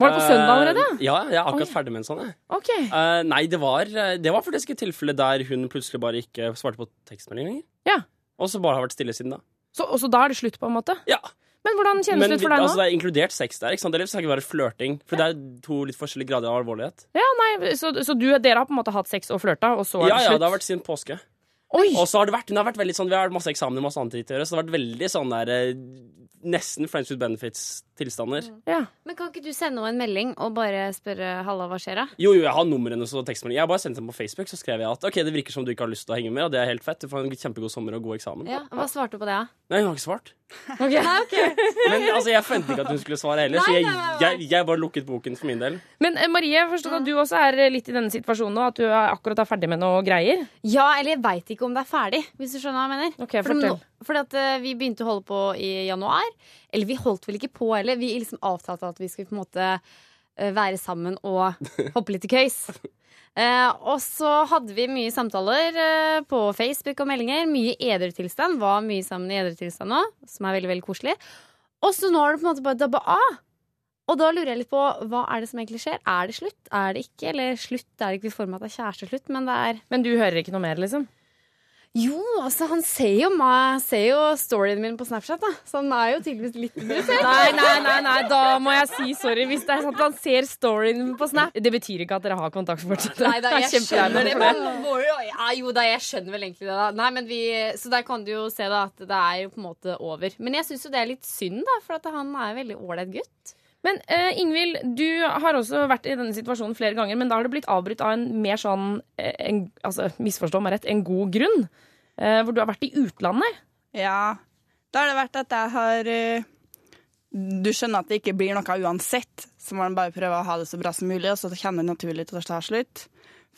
Speaker 3: Var det på søndag allerede?
Speaker 10: Eh, Ja, jeg er akkurat
Speaker 3: Oi.
Speaker 10: ferdig med en sånn. Okay.
Speaker 3: Ok.
Speaker 10: Eh, nei, det var, det var faktisk et tilfelle der hun plutselig bare ikke svarte på tekstmelding lenger.
Speaker 3: Ja.
Speaker 10: Og så bare har vært stille siden da.
Speaker 3: Så, og så da er det slutt, på en måte?
Speaker 10: Ja.
Speaker 3: Men hvordan kjennes
Speaker 10: Men
Speaker 3: det ut for deg nå?
Speaker 10: altså, det er inkludert sex der. ikke sant? Det skal ikke være flørting. For det er to litt forskjellige grader av alvorlighet.
Speaker 3: Ja, nei, Så, så du, dere har på en måte hatt sex og flørta, og så er
Speaker 10: Ja,
Speaker 3: det
Speaker 10: ja,
Speaker 3: slutt?
Speaker 10: det har vært siden påske.
Speaker 3: Oi!
Speaker 10: Og så har det vært, hun har vært veldig sånn, Vi har hatt masse eksamener masse annet å gjøre, så det har vært veldig sånn der eh, Nesten Friends with Benefits-tilstander.
Speaker 3: Ja.
Speaker 11: Men kan ikke du sende henne en melding og bare spørre halla, hva skjer da?
Speaker 10: Jo, jo, jeg har numrene og tekstmelding. Jeg har bare sendt dem på Facebook, så skrev jeg at ok, det virker som du ikke har lyst til å henge med, og det er helt fett. Du får en kjempegod sommer og god eksamen.
Speaker 11: Ja, Hva svarte du på det, da?
Speaker 10: Nei, hun har ikke svart. [LAUGHS]
Speaker 11: Nei, ok. [LAUGHS]
Speaker 10: Men altså, jeg forventet ikke at hun skulle svare heller, så jeg, jeg, jeg bare lukket boken for min del.
Speaker 3: Men eh, Marie, jeg forstår at du også er litt i denne situasjonen nå, at du er akkurat er ferdig med noe greier.
Speaker 11: Ja, eller jeg veit ikke om det er ferdig, hvis du skjønner hva jeg mener.
Speaker 3: Okay,
Speaker 11: fordi. Fordi at uh, vi begynte å holde på i januar. Eller vi holdt vel ikke på heller. Vi liksom avtalte at vi skulle på en måte uh, være sammen og [LAUGHS] hoppe litt i køys. Uh, og så hadde vi mye samtaler uh, på Facebook og meldinger. Mye edrutilstand. Var mye sammen i edrutilstand nå, som er veldig veldig koselig. Og så nå har det på en måte bare dabba av. Og da lurer jeg litt på hva er det som egentlig skjer. Er det slutt? Er det ikke? Eller slutt er det ikke i form av at det er kjæresteslutt, men det er
Speaker 3: Men du hører ikke noe mer, liksom?
Speaker 11: Jo, altså han ser jo, meg, ser jo storyen min på Snapchat, da. Så han er jo tydeligvis litt interessert.
Speaker 3: Nei, nei, nei, nei, da må jeg si sorry. Hvis det er sånn at han ser storyen min på Snap Det betyr ikke at dere har kontakt fortsatt.
Speaker 11: Nei da, jeg
Speaker 3: er
Speaker 11: skjønner det.
Speaker 3: for
Speaker 11: må jo, ja, jo da, jeg skjønner vel egentlig det. da Nei, men vi, Så der kan du jo se da at det er jo på en måte over. Men jeg syns jo det er litt synd, da, for at han er en veldig ålreit gutt.
Speaker 3: Men uh, Ingvild, du har også vært i denne situasjonen flere ganger, men da har det blitt avbrutt av en mer sånn eh, en, altså, Misforstå meg rett, en god grunn. Uh, hvor du har vært i utlandet.
Speaker 12: Ja. Da har det vært at jeg har uh, Du skjønner at det ikke blir noe uansett, så må man bare prøve å ha det så bra som mulig, og så kjenner det naturlig til å ta slutt.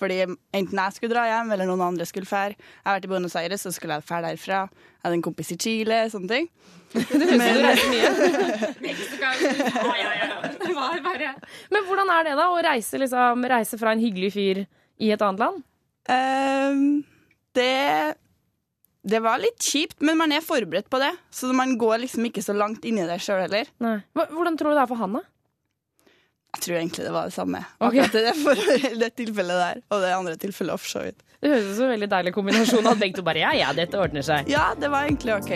Speaker 12: Fordi enten jeg skulle dra hjem, eller noen andre skulle fære. Jeg har vært i Buenos Aires, så skulle jeg fære derfra. Jeg hadde en kompis i Chile, sånne ting.
Speaker 3: Reiser mye. [LAUGHS] [LAUGHS] Men hvordan er det da, å reise, liksom, reise fra en hyggelig fyr i et annet land?
Speaker 12: Um, det Det var litt kjipt, men man er forberedt på det. Så man går liksom ikke så langt inn i det sjøl heller.
Speaker 3: Nei. Hvordan tror du det er for han, da?
Speaker 12: Jeg tror egentlig det var det samme.
Speaker 3: Okay.
Speaker 12: Akkurat det, for [LAUGHS] det tilfellet der, og det andre tilfellet for så vidt.
Speaker 3: Det høres ut som en veldig deilig kombinasjon at begge to bare ja, ja, dette ordner seg.
Speaker 12: Ja, det var egentlig OK.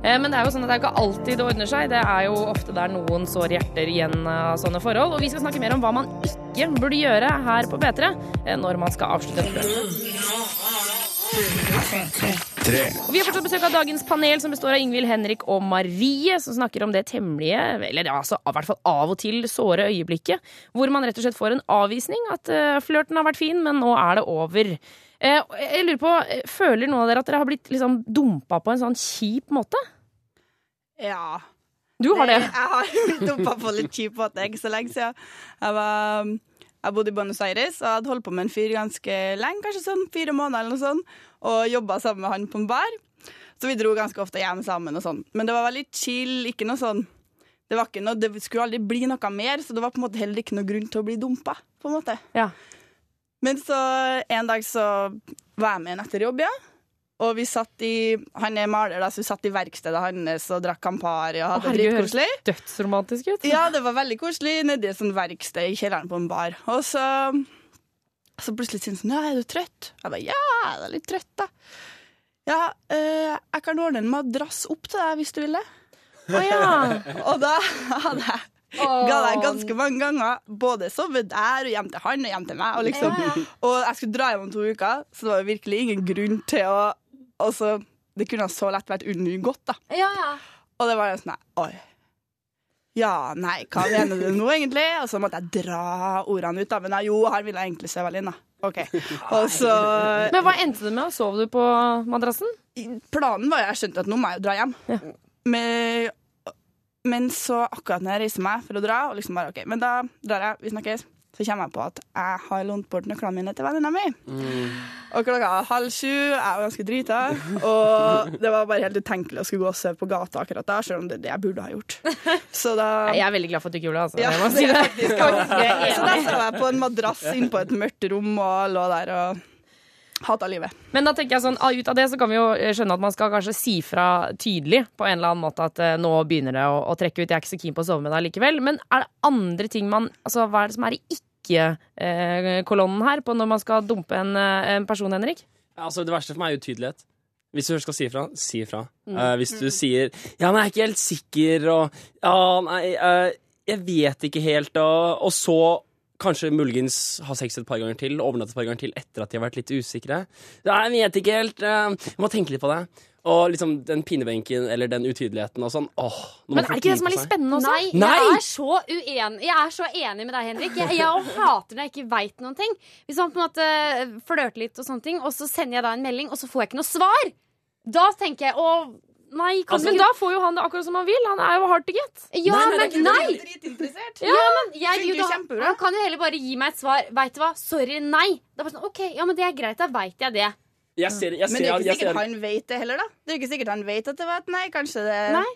Speaker 3: Eh, Men det er jo sånn at det er ikke alltid det ordner seg. Det er jo ofte der noen sår hjerter igjen av sånne forhold. Og vi skal snakke mer om hva man ikke burde gjøre her på P3 eh, når man skal avslutte et flørt. Og Vi har fortsatt besøk av dagens panel, som består av Ingvild, Henrik og Marie, som snakker om det temmelige, eller ja, altså, i hvert fall av og til såre øyeblikket, hvor man rett og slett får en avvisning. At uh, flørten har vært fin, men nå er det over. Uh, jeg lurer på, eh, Føler noen av dere at dere har blitt liksom dumpa på en sånn kjip måte?
Speaker 12: Ja.
Speaker 3: Du har det.
Speaker 12: Jeg har [LAUGHS] blitt dumpa på litt kjip måte, ikke så lenge siden. Jeg, var, jeg bodde i Buenos Aires og hadde holdt på med en fyr ganske lenge, kanskje sånn fire måneder eller noe sånt, og jobba sammen med han på en bar. Så vi dro ganske ofte hjem sammen og sånn. Men det var veldig chill, ikke noe sånn det, var ikke noe, det skulle aldri bli noe mer, så det var på en måte heller ikke noe grunn til å bli dumpa. på en måte.
Speaker 3: Ja.
Speaker 12: Men så en dag så var jeg med en etter jobb, ja. Og vi satt i Han er maler, da, så vi satt i verkstedet hans og drakk Campari og hadde det dritkoselig.
Speaker 3: dødsromantisk ut.
Speaker 12: Ja, det var veldig koselig nedi et sånt verksted i kjelleren på en bar. Og så, så plutselig sier han sånn Ja, er du trøtt? Jeg bare Ja, jeg er litt trøtt, da. Ja, øh, jeg kan ordne en madrass opp til deg hvis du vil det.
Speaker 3: Å ja. [LAUGHS]
Speaker 12: og da hadde jeg ga deg ganske mange ganger både sove der og hjem til han og hjem til meg. Og, liksom, og jeg skulle dra hjem om to uker, så det var virkelig ingen grunn til å altså, Det kunne så lett vært unngått, da.
Speaker 11: Ja, ja.
Speaker 12: Og det var jo sånn Oi. Ja, nei, hva mener du nå, egentlig? Og så måtte jeg dra ordene ut, da. Men ja, jo, her ville jeg egentlig se vel inn, da. OK. [LAUGHS] Og så
Speaker 3: Men hva endte det med? Sov du på madrassen?
Speaker 12: Planen var jo Jeg skjønte at nå må jeg jo dra hjem. Men, men så akkurat når jeg reiser meg for å dra, og liksom bare OK, men da drar jeg, vi snakkes. Så kommer jeg på at jeg har lånt bort nøklene mine til venninna mi. Og klokka halv sju, jeg var ganske drita. Og det var bare helt utenkelig å skulle gå og sove på gata akkurat da, selv om det er det jeg burde ha gjort. Så da
Speaker 3: Jeg er veldig glad for at du ikke gjorde det. Altså.
Speaker 12: Ja,
Speaker 3: jeg [LAUGHS] må si
Speaker 12: det [LAUGHS]
Speaker 3: det.
Speaker 12: faktisk Så da sov jeg på en madrass inne på et mørkt rom og lå der og hata livet.
Speaker 3: Men da tenker jeg sånn, ah, ut av det så kan vi jo eh, skjønne at man skal kanskje si fra tydelig på en eller annen måte at eh, nå begynner det å, å trekke ut. Jeg er ikke så keen på å sove med deg likevel. Men er det andre ting man Altså, hva er det som er i ikke-kolonnen her på når man skal dumpe en, eh, en person, Henrik?
Speaker 10: Altså, det verste for meg er utydelighet. Hvis du først skal si ifra, si ifra.
Speaker 3: Mm.
Speaker 10: Uh, hvis du sier 'ja, men jeg er ikke helt sikker', og 'ja, nei, uh, jeg vet ikke helt', og, og så kanskje muligens ha sex et par ganger til, overnatte et par ganger til etter at de har vært litt usikre. Nei, jeg vet ikke helt, jeg må tenke litt på det. Og liksom den pinebenken eller den utydeligheten og sånn. Åh, nå
Speaker 3: Men er det ikke det som er litt spennende også?
Speaker 11: Nei,
Speaker 10: Nei!
Speaker 11: jeg er så uenig Jeg er så enig med deg, Henrik. Jeg, jeg hater når jeg ikke veit noen ting. Hvis man på en måte flørter litt, og sånne ting Og så sender jeg da en melding, og så får jeg ikke noe svar. Da tenker jeg å Nei, kan
Speaker 3: Altså, men
Speaker 11: ikke
Speaker 3: da får jo han det akkurat som han vil. Han er jo hard to get.
Speaker 11: Ja, men nei!
Speaker 12: Dritinteressert.
Speaker 11: Ja, men jeg, jo, da, han kan jo heller bare gi meg et svar. Veit du hva? Sorry, nei. Det er bare sånn, OK, ja, men det er greit. Da veit jeg det.
Speaker 10: Jeg ser, jeg
Speaker 12: Men det er ikke sikkert
Speaker 10: ser,
Speaker 12: han vet det heller, da. Det er ikke sikkert han vet at det var et nei. Kanskje det
Speaker 11: Nei.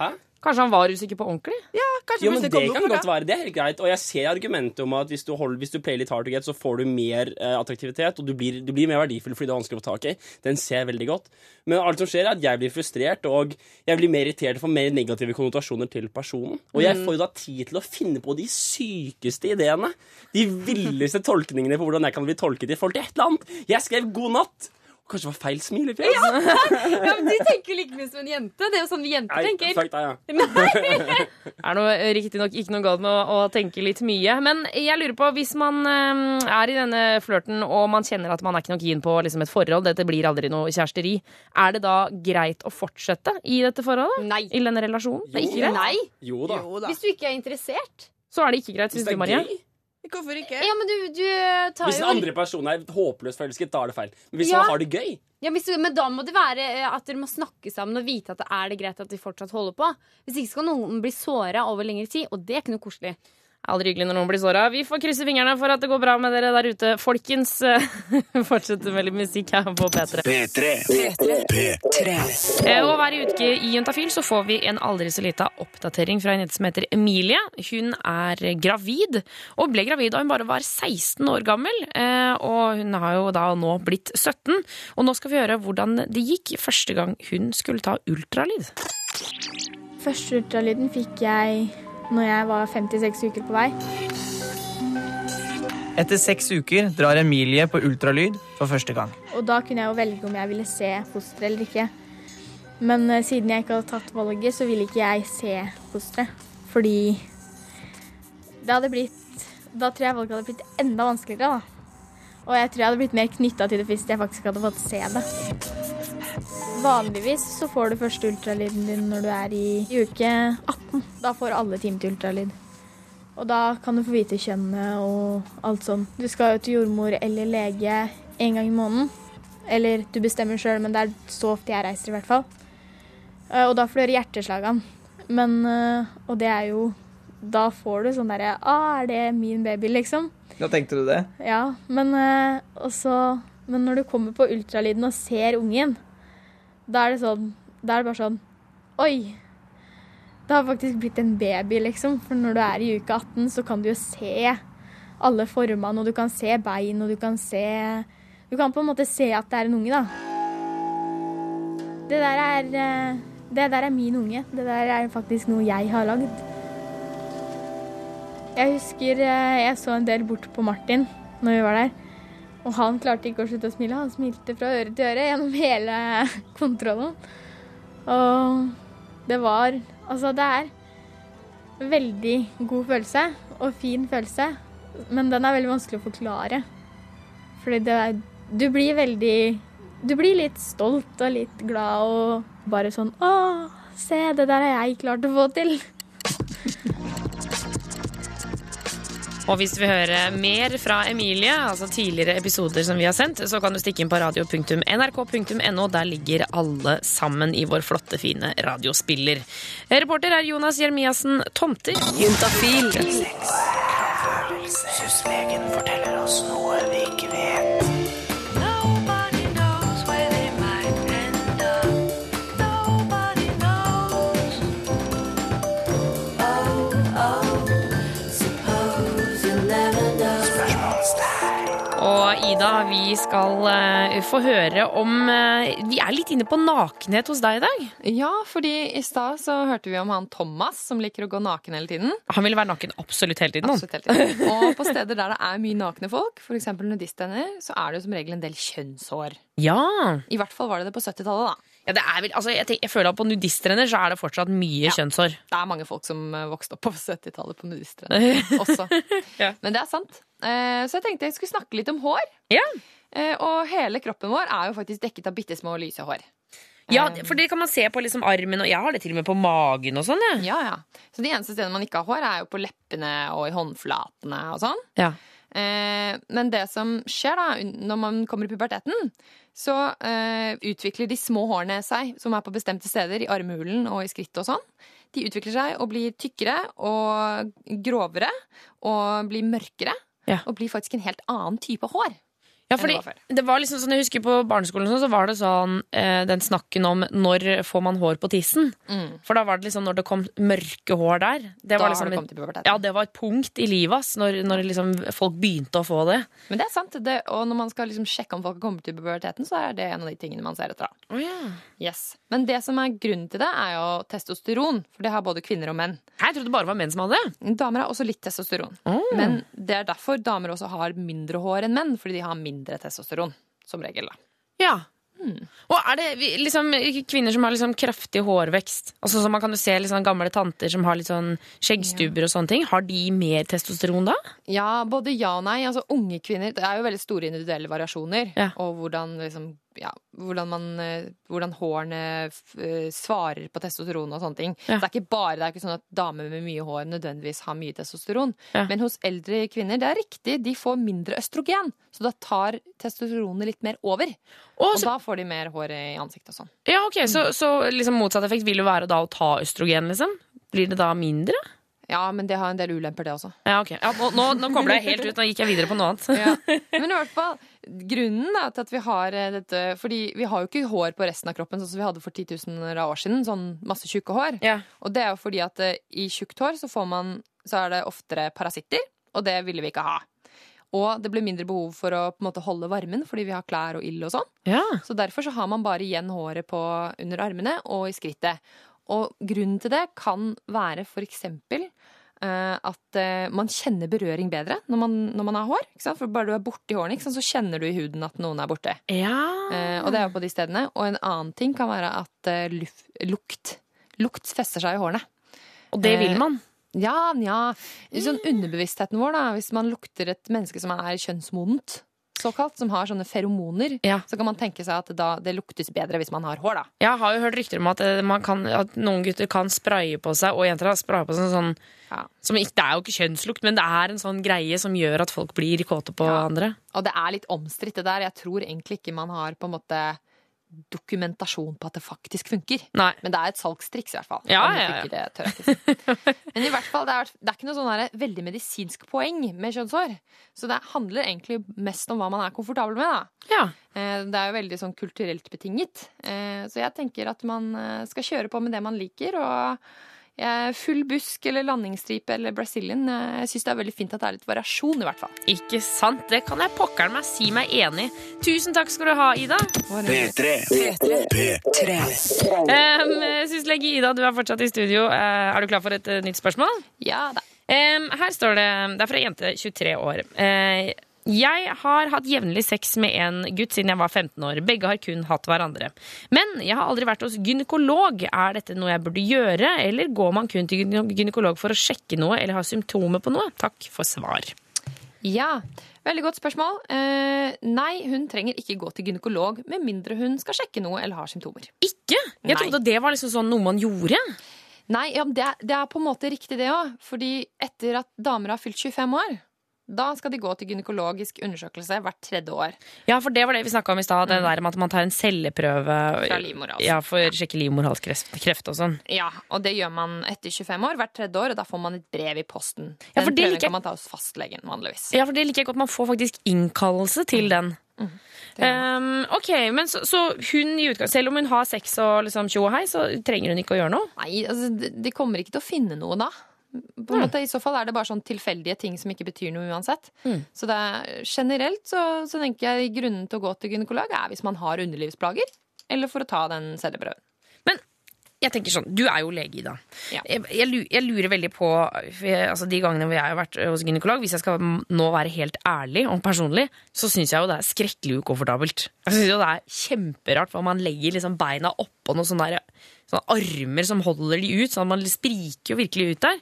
Speaker 10: Hæ?
Speaker 3: Kanskje han var usikker på ordentlig?
Speaker 12: Ja, Kanskje
Speaker 10: Jo, men Det kan
Speaker 12: godt det.
Speaker 10: godt være. Det er helt greit. Og jeg ser argumentet om at hvis du, holder, hvis du player litt hard to get, så får du mer eh, attraktivitet, og du blir, du blir mer verdifull fordi det er vanskelig å få tak i. Den ser jeg veldig godt. Men alt som skjer, er at jeg blir frustrert, og jeg blir mer irritert og får mer negative konnotasjoner til personen. Og jeg
Speaker 3: Mm.
Speaker 10: får jo da tid til å finne på de sykeste ideene. De villeste tolkningene på hvordan jeg kan bli tolket i forhold til et eller annet. Jeg skrev 'god natt'. Kanskje det var feil smilefjes.
Speaker 11: Ja, men Du tenker jo like mye som en jente. Det er jo sånn vi jenter
Speaker 10: Nei,
Speaker 11: tenker.
Speaker 10: fuck deg, ja. [LAUGHS]
Speaker 3: er noe riktignok ikke noe galt med å, å tenke litt mye. Men jeg lurer på, hvis man um, er i denne flørten og man kjenner at man er ikke noe keen på liksom, et forhold, dette blir aldri noe kjæresteri, er det da greit å fortsette i dette forholdet?
Speaker 11: Nei.
Speaker 3: I denne relasjonen? Det er ikke greit?
Speaker 11: Nei.
Speaker 10: Jo da.
Speaker 11: Hvis du ikke er interessert.
Speaker 3: Så er det ikke greit, syns du, Marie?
Speaker 12: Hvorfor ikke?
Speaker 11: Ja, men du, du tar
Speaker 10: Hvis den
Speaker 11: jo
Speaker 10: andre personen er håpløst forelsket, da er det feil. Men hvis
Speaker 11: Ja.
Speaker 10: man har det gøy
Speaker 11: ja, hvis du, Men da må det være eh, at dere må snakke sammen og vite at det er det greit at de fortsatt holder på. Hvis ikke skal noen bli såra over lengre tid, og det er ikke noe koselig.
Speaker 3: Aldri hyggelig når noen blir såra. Vi får krysse fingrene for at det går bra med dere der ute. Folkens, [LAUGHS] fortsett med litt musikk her på P3. Eh, Og hver uke i Juntafil så får vi en aldri så lita oppdatering fra en jente som heter Emilie. Hun er gravid, og ble gravid da hun bare var 16 år gammel. Eh, Og hun har jo da nå blitt 17. Og nå skal vi høre hvordan det gikk første gang hun skulle ta ultralyd.
Speaker 13: Første ultralyden fikk jeg når jeg var 56 uker på vei.
Speaker 4: Etter seks uker drar Emilie på ultralyd for første gang.
Speaker 13: Og da kunne jeg jo velge om jeg ville se fosteret eller ikke. Men eh, siden jeg ikke hadde tatt valget, så ville ikke jeg se fosteret. Fordi det hadde blitt Da tror jeg valget hadde blitt enda vanskeligere, da. Og jeg tror jeg hadde blitt mer knytta til det hvis jeg faktisk hadde fått se det. Vanligvis så får du første ultralyden din når du er i, i uke 18. Da får alle time til ultralyd. Og da kan du få vite kjønnet og alt sånt. Du skal jo til jordmor eller lege en gang i måneden. Eller du bestemmer sjøl, men det er så ofte jeg reiser, i hvert fall. Eh, Og da får du høre hjerteslagene. Men eh, Og det er jo Da får du sånn derre ah, er det min baby, liksom?
Speaker 4: Da tenkte du det?
Speaker 13: Ja, men eh, også Men når du kommer på ultralyden og ser ungen, da er det sånn Da er det bare sånn Oi! Det har faktisk blitt en baby, liksom. For når du er i uke 18, så kan du jo se alle formene, og du kan se bein, og du kan se Du kan på en måte se at det er en unge, da. Det der er eh, Det der er min unge. Det der er faktisk noe jeg har lagd. Jeg husker eh, jeg så en del bort på Martin når vi var der. Og han klarte ikke å slutte å smile. Han smilte fra øre til øre gjennom hele [LAUGHS] kontrollen. Og det var Altså, det er veldig god følelse og fin følelse. Men den er veldig vanskelig å forklare. Fordi det er Du blir veldig Du blir litt stolt og litt glad og bare sånn Å, se, det der har jeg klart å få til.
Speaker 3: Og hvis du vil høre mer fra Emilie, altså tidligere episoder som vi har sendt, så kan du stikke inn på radio.nrk.no. Der ligger alle sammen i vår flotte, fine radiospiller. Reporter er Jonas Jeremiassen Tomter.
Speaker 1: Juntafil.
Speaker 14: Syslegen forteller oss noe
Speaker 3: Ida, vi skal uh, få høre om uh, Vi er litt inne på nakenhet hos deg i dag.
Speaker 9: Ja, fordi i stad så hørte vi om han Thomas som liker å gå naken hele tiden.
Speaker 3: Han ville være naken absolutt hele tiden.
Speaker 9: Absolutt hele tiden. Og på steder der det er mye nakne folk, f.eks. nudistender, så er det jo som regel en del kjønnshår.
Speaker 3: Ja.
Speaker 9: I hvert fall var det det på 70-tallet, da.
Speaker 3: Ja, det er vel, altså, jeg, tenker, jeg føler at på nudistrenner så er det fortsatt mye kjønnshår.
Speaker 9: Det er mange folk som eh, vokste opp på 70-tallet på nudistrenner også. [LAUGHS] Men det er sant. Eh, Så jeg tenkte jeg skulle snakke litt om hår. Ja. Og hele kroppen vår er jo faktisk dekket av bitte små lyse hår.
Speaker 3: Ja, for det kan man se på liksom armen, og jeg har det til og med på magen og sånn. Ja.
Speaker 9: Ja, ja. Så de eneste stedene man ikke har hår, er jo på leppene og i håndflatene og sånn.
Speaker 3: Ja.
Speaker 9: Eh, men det som skjer da, når man kommer i puberteten, så eh, utvikler de små hårene seg, som er på bestemte steder, i armhulen og i skrittet og sånn. De utvikler seg og blir tykkere og grovere og blir mørkere. Og blir faktisk en helt annen type hår.
Speaker 3: Ja, fordi
Speaker 9: det var
Speaker 3: det var liksom sånn, Jeg husker på barneskolen sånn, så var det sånn eh, den snakken om når får man hår på tissen.
Speaker 9: Mm.
Speaker 3: For da var det liksom når det kom mørke hår der. Det
Speaker 9: Da
Speaker 3: var
Speaker 9: har
Speaker 3: liksom
Speaker 9: det
Speaker 3: et-
Speaker 9: kommet i puberteten.
Speaker 3: Ja, det var et punkt i livet ass, når, når liksom folk begynte å få det.
Speaker 9: Men det er sant. Det, og når man skal liksom sjekke om folk har kommet til puberteten, så er det en av de tingene man ser etter. da. Yes. Men det som er grunnen til det, er jo testosteron. For det har både kvinner og menn.
Speaker 3: Jeg trodde det bare var menn som hadde det.
Speaker 9: Damer har også litt testosteron. Men det er derfor damer også har mindre hår enn menn, fordi de har mindre testosteron. Som regel, da.
Speaker 3: Ja. Og er det liksom kvinner som har liksom kraftig hårvekst? Altså så Man kan jo se liksom gamle tanter som har litt sånn skjeggstubber og sånne ting. Har de mer testosteron da?
Speaker 9: Ja, både ja og nei. Altså, unge kvinner Det er jo veldig store individuelle variasjoner. Og hvordan, liksom, ja, hvordan, man, eh, hvordan hårene eh, svarer på testosteron og sånne ting.
Speaker 3: Ja.
Speaker 9: Så det er ikke bare det er ikke sånn at damer med mye hår nødvendigvis har mye testosteron.
Speaker 3: Ja.
Speaker 9: Men hos eldre kvinner, det er riktig, de får mindre østrogen. Så da tar testosteronet litt mer over. og da får de mer hår i ansiktet og sånn.
Speaker 3: Ja, ok, Så, så liksom motsatt effekt vil jo være da å ta østrogen, liksom? Blir det da mindre?
Speaker 9: Ja, men det har en del ulemper, det også.
Speaker 3: Ja, ok. Ja, nå, nå, kobla jeg helt ut. Nå gikk jeg videre på noe annet.
Speaker 9: Ja. [LAUGHS] Men i hvert fall, grunnen da, til at vi har eh, dette Fordi vi har jo ikke hår på resten av kroppen sånn som vi hadde for 10 000 år siden. Sånn masse tjukke hår. Og det er jo fordi at eh, i tjukt hår så, får man, så er det oftere parasitter, og det ville vi ikke ha. Og det blir mindre behov for å på en måte holde varmen fordi vi har klær og ild og sånn. Så derfor så har man bare igjen håret på under armene og i skrittet. Og grunnen til det kan være for eksempel eh, at uh, man kjenner berøring bedre når man, når man har hår. For bare du er borti hårene, så kjenner du i huden at noen er borte. Eh, og det er jo på de stedene. Og en annen ting kan være at eh, luf- lukt Lukt fester seg i hårene.
Speaker 3: Og det vil man?
Speaker 9: Ja, nja. Sånn underbevisstheten vår, da, hvis man lukter et menneske som er kjønnsmodent, såkalt, som har sånne feromoner, så kan man tenke seg at da, det luktes bedre hvis man har hår, da.
Speaker 3: Jeg har jo hørt rykter om at, eh, man kan, at noen gutter kan spraye på seg, og jenter har spraya på seg sånn som ikke, Det er jo ikke kjønnslukt, men det er en sånn greie som gjør at folk blir kåte på andre.
Speaker 9: Og det er litt omstridt, det der. Jeg tror egentlig ikke man har på en måte dokumentasjon på at det faktisk funker. Nei. Men det er et salgstriks, i hvert fall.
Speaker 3: Ja, ja, ja. [LAUGHS]
Speaker 9: Men i hvert fall, det er, det er ikke noe sånn her veldig medisinsk poeng med kjønnshår. Så det handler egentlig mest om hva man er komfortabel med. Da. Ja. Det er jo veldig sånn kulturelt betinget. Eh, Så jeg tenker at man eh, skal kjøre på med det man liker. og eh, Full busk eller landingsstripe eller Brazilian. Jeg syns det er veldig fint at det er litt variasjon, i hvert fall.
Speaker 3: Ikke sant? Det kan jeg pokkeren meg si meg enig i. Tusen takk skal du ha, Ida. Um, Syslege Ida, du er fortsatt i studio. Eh, er du klar for et eh, nytt spørsmål?
Speaker 9: Ja da.
Speaker 3: Um, her står det Det er fra ei jente 23 år. Eh, jeg har hatt jevnlig sex med en gutt siden jeg var 15 år. Begge har kun hatt hverandre. Men jeg har aldri vært hos gynekolog. Er dette noe jeg burde gjøre, eller går man kun til gynekolog for å sjekke noe eller ha symptomer på noe? Takk for svar.
Speaker 9: Ja, veldig godt spørsmål. Eh, nei, hun trenger ikke gå til gynekolog med mindre hun skal sjekke noe eller har symptomer.
Speaker 3: Ikke? Jeg trodde det var liksom sånn noe man gjorde.
Speaker 9: Nei, ja, det, er, det er på en måte riktig det òg. Fordi etter at damer har fylt 25 år, da skal de gå til gynekologisk undersøkelse hvert tredje år.
Speaker 3: Ja, for det var det vi snakka om i stad. Det der med at man tar en celleprøve
Speaker 9: Fra livmora, altså.
Speaker 3: ja, for å sjekke livmorhalskreft og sånn.
Speaker 9: Ja, og det gjør man etter 25 år, hvert tredje år, og da får man et brev i posten. Den
Speaker 3: Ja, for det
Speaker 9: prøven
Speaker 3: liker
Speaker 9: kan man ta hos fastlegen vanligvis.
Speaker 3: Ja, for det liker jeg godt. Man får faktisk innkallelse til den. Um, ok, men så, så hun i utgang, Selv om hun har sex og liksom tjo og hei, så trenger hun ikke å gjøre noe?
Speaker 9: Nei, altså, de kommer ikke til å finne noe da. På en måte, I så fall er det bare sånn tilfeldige ting som ikke betyr noe uansett. Så det er, generelt så, så tenker jeg grunnen til å gå til gynekolog er hvis man har underlivsplager, eller for å ta den celleprøven.
Speaker 3: Jeg tenker sånn, Du er jo lege, Ida. Jeg, jeg, jeg lurer veldig på jeg, altså De gangene hvor jeg har vært hos gynekolog, hvis jeg skal nå være helt ærlig og personlig, så syns jeg jo det er skrekkelig ukomfortabelt. Jeg synes jo det er kjemperart hva man legger liksom beina oppå noe sånn der, sånne armer som holder de ut. sånn at Man spriker jo virkelig ut der.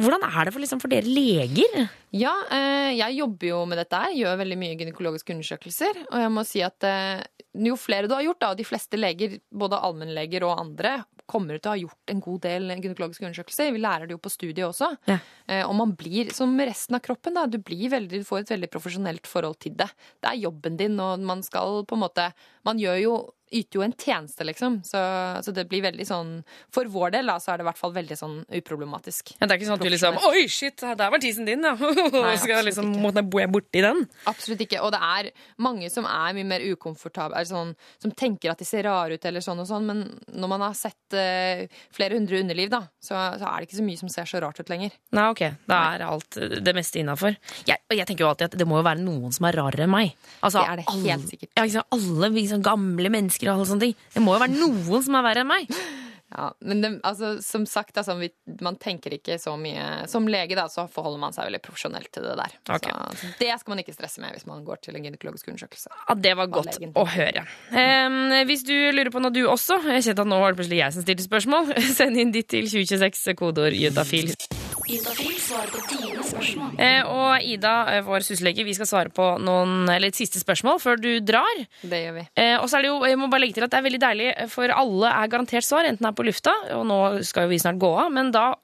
Speaker 3: Hvordan er det for, liksom, for dere leger?
Speaker 9: Ja, eh, jeg jobber jo med dette her, gjør veldig mye gynekologiske undersøkelser. Og jeg må si at eh, jo flere du har gjort, da, og de fleste leger, både allmennleger og andre, kommer til å ha gjort en god del gynekologiske undersøkelser. Vi lærer det jo på studiet også. Eh, og man blir, som resten av kroppen, da, du, blir veldig, du får et veldig profesjonelt forhold til det. Det er jobben din, og man skal på en måte Man gjør jo yter jo en tjeneste, liksom. Så, så det blir veldig sånn For vår del da, så er det i hvert fall veldig sånn uproblematisk.
Speaker 3: Ja, det er ikke sånn at du liksom Oi, shit, der var tisen din, ja! [LAUGHS]
Speaker 9: Nei,
Speaker 3: Skal jeg liksom måtte bo borti den?
Speaker 9: Absolutt ikke. Og det er mange som er mye mer ukomfortable, sånn, som tenker at de ser rare ut, eller sånn og sånn, men når man har sett uh, flere hundre underliv, da, så, så er det ikke så mye som ser så rart ut lenger.
Speaker 3: Nei, ok. Da er alt det meste innafor. Jeg, jeg tenker jo alltid at det må jo være noen som er rarere enn meg. Altså,
Speaker 9: Det er det helt
Speaker 3: alle-
Speaker 9: sikkert.
Speaker 3: Ja, sant? Alle sånn gamle mennesker og alle sånne ting. Det må jo være noen som er verre enn meg.
Speaker 9: Ja, men det, altså, som sagt, altså, vi, man tenker ikke så mye Som lege da, så forholder man seg veldig profesjonelt til det der.
Speaker 3: Okay.
Speaker 9: Så, så det skal man ikke stresse med hvis man går til en gynekologisk undersøkelse.
Speaker 3: Ja, Det var godt å høre. Um, hvis du lurer på noe du også Jeg kjente at nå var det plutselig jeg som stilte spørsmål. [LAUGHS] Send inn ditt til 2026, kodeord juntafil.
Speaker 8: Juntafil svarer på dine spørsmål.
Speaker 3: Eh, og Ida, eh, vår syslege, vi skal svare på noen, eller et siste spørsmål før du drar.
Speaker 9: Det gjør vi.
Speaker 3: Eh, og så er det jo, jeg må bare legge til at det er veldig deilig, for alle er garantert svar, enten det er på lufta, og nå skal jo vi snart gå av, men da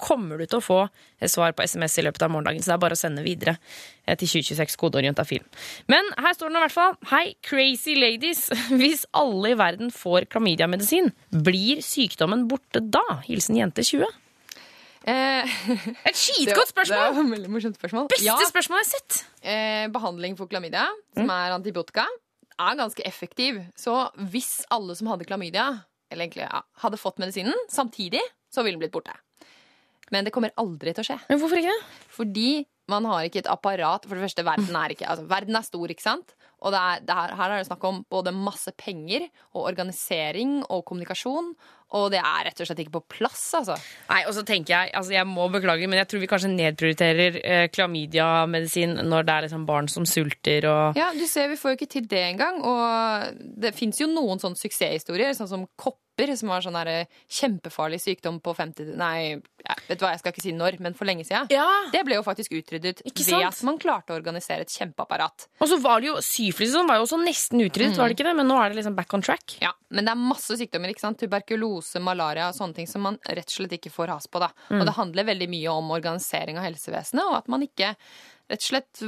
Speaker 3: kommer du til å få svar på SMS i løpet av morgendagen, så det er bare å sende videre eh, til 2026 kodeorientafil. Men her står det nå i hvert fall, hei, crazy ladies, [LAUGHS] hvis alle i verden får klamydiamedisin, blir sykdommen borte da? Hilsen jente 20.
Speaker 9: Et
Speaker 3: skitgodt [LAUGHS] spørsmål!
Speaker 9: Det var et veldig morsomt spørsmål.
Speaker 3: Beste spørsmålet jeg har sett!
Speaker 9: Eh, behandling for klamydia, som er antibiotika, er ganske effektiv. Så hvis alle som hadde klamydia, eller egentlig ja, hadde fått medisinen samtidig, så ville den blitt borte. Men det kommer aldri til å skje.
Speaker 3: Men hvorfor ikke?
Speaker 9: Fordi man har ikke et apparat. For det første, verden er ikke altså, Verden er stor, ikke sant? Og det er, det her, her er det snakk om både masse penger og organisering og kommunikasjon. Og det er rett og slett ikke på plass, altså.
Speaker 3: Nei, og så tenker Jeg altså jeg må beklage, men jeg tror vi kanskje nedprioriterer eh, klamydia-medisin når det er liksom barn som sulter og
Speaker 9: Ja, du ser, vi får jo ikke til det engang. Og det fins jo noen sånne suksesshistorier, sånn som kopper, som var sånn der kjempefarlig sykdom på 50 Nei, vet du hva, jeg skal ikke si når, men for lenge siden. Det ble jo faktisk utryddet ved at man klarte å organisere et kjempeapparat.
Speaker 3: Og så var det jo syfilis og sånn var jo også nesten utryddet,
Speaker 9: Mm.
Speaker 3: var det ikke det? Men nå er det liksom back on track.
Speaker 9: Ja, Men det er masse sykdommer. ikke sant? Tuberkulose, malaria og sånne ting som man rett og slett ikke får has på. da.
Speaker 3: Mm.
Speaker 9: Og det handler veldig mye om organisering av helsevesenet, og at man ikke rett og slett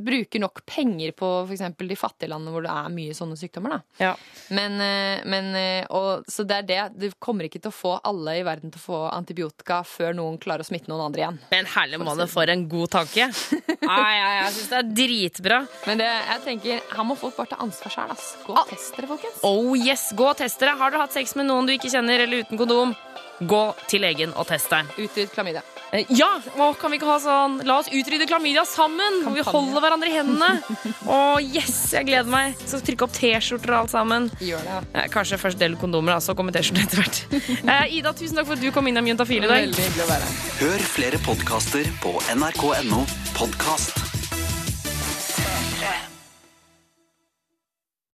Speaker 9: bruker nok penger på f.eks. de fattige landene hvor det er mye sånne sykdommer. da.
Speaker 3: Ja.
Speaker 9: Men, eh, men og, Så det er det. Du kommer ikke til å få alle i verden til å få antibiotika før noen klarer å smitte noen andre igjen.
Speaker 3: Men herlig mann, for en god tanke. [LAUGHS] Ai, jeg, jeg syns det er dritbra.
Speaker 9: Men det, jeg tenker, her må folk bare ta ansvar sjøl. Gå og test dere, folkens.
Speaker 3: Oh yes, Gå og test dere. Har dere hatt sex med noen du ikke kjenner, eller uten kondom, gå til legen og test deg.
Speaker 9: Utrydd klamydia.
Speaker 3: Eh, Ja! Å, kan vi ikke ha sånn La oss utrydde klamydia sammen! Kampanje. vi holder hverandre i hendene. [LAUGHS] Å, yes! Jeg gleder meg. Så trykke opp T-skjorter og alt sammen.
Speaker 9: Gjør det.
Speaker 3: ja. Kanskje først del kondomer, da, så kommer T-skjorter etter hvert. [LAUGHS] Eh, Ida, tusen takk for at du kom innom Juntafil i dag.
Speaker 9: Veldig hyggelig å være her.
Speaker 15: Hør flere podkaster på nrk.no podkast.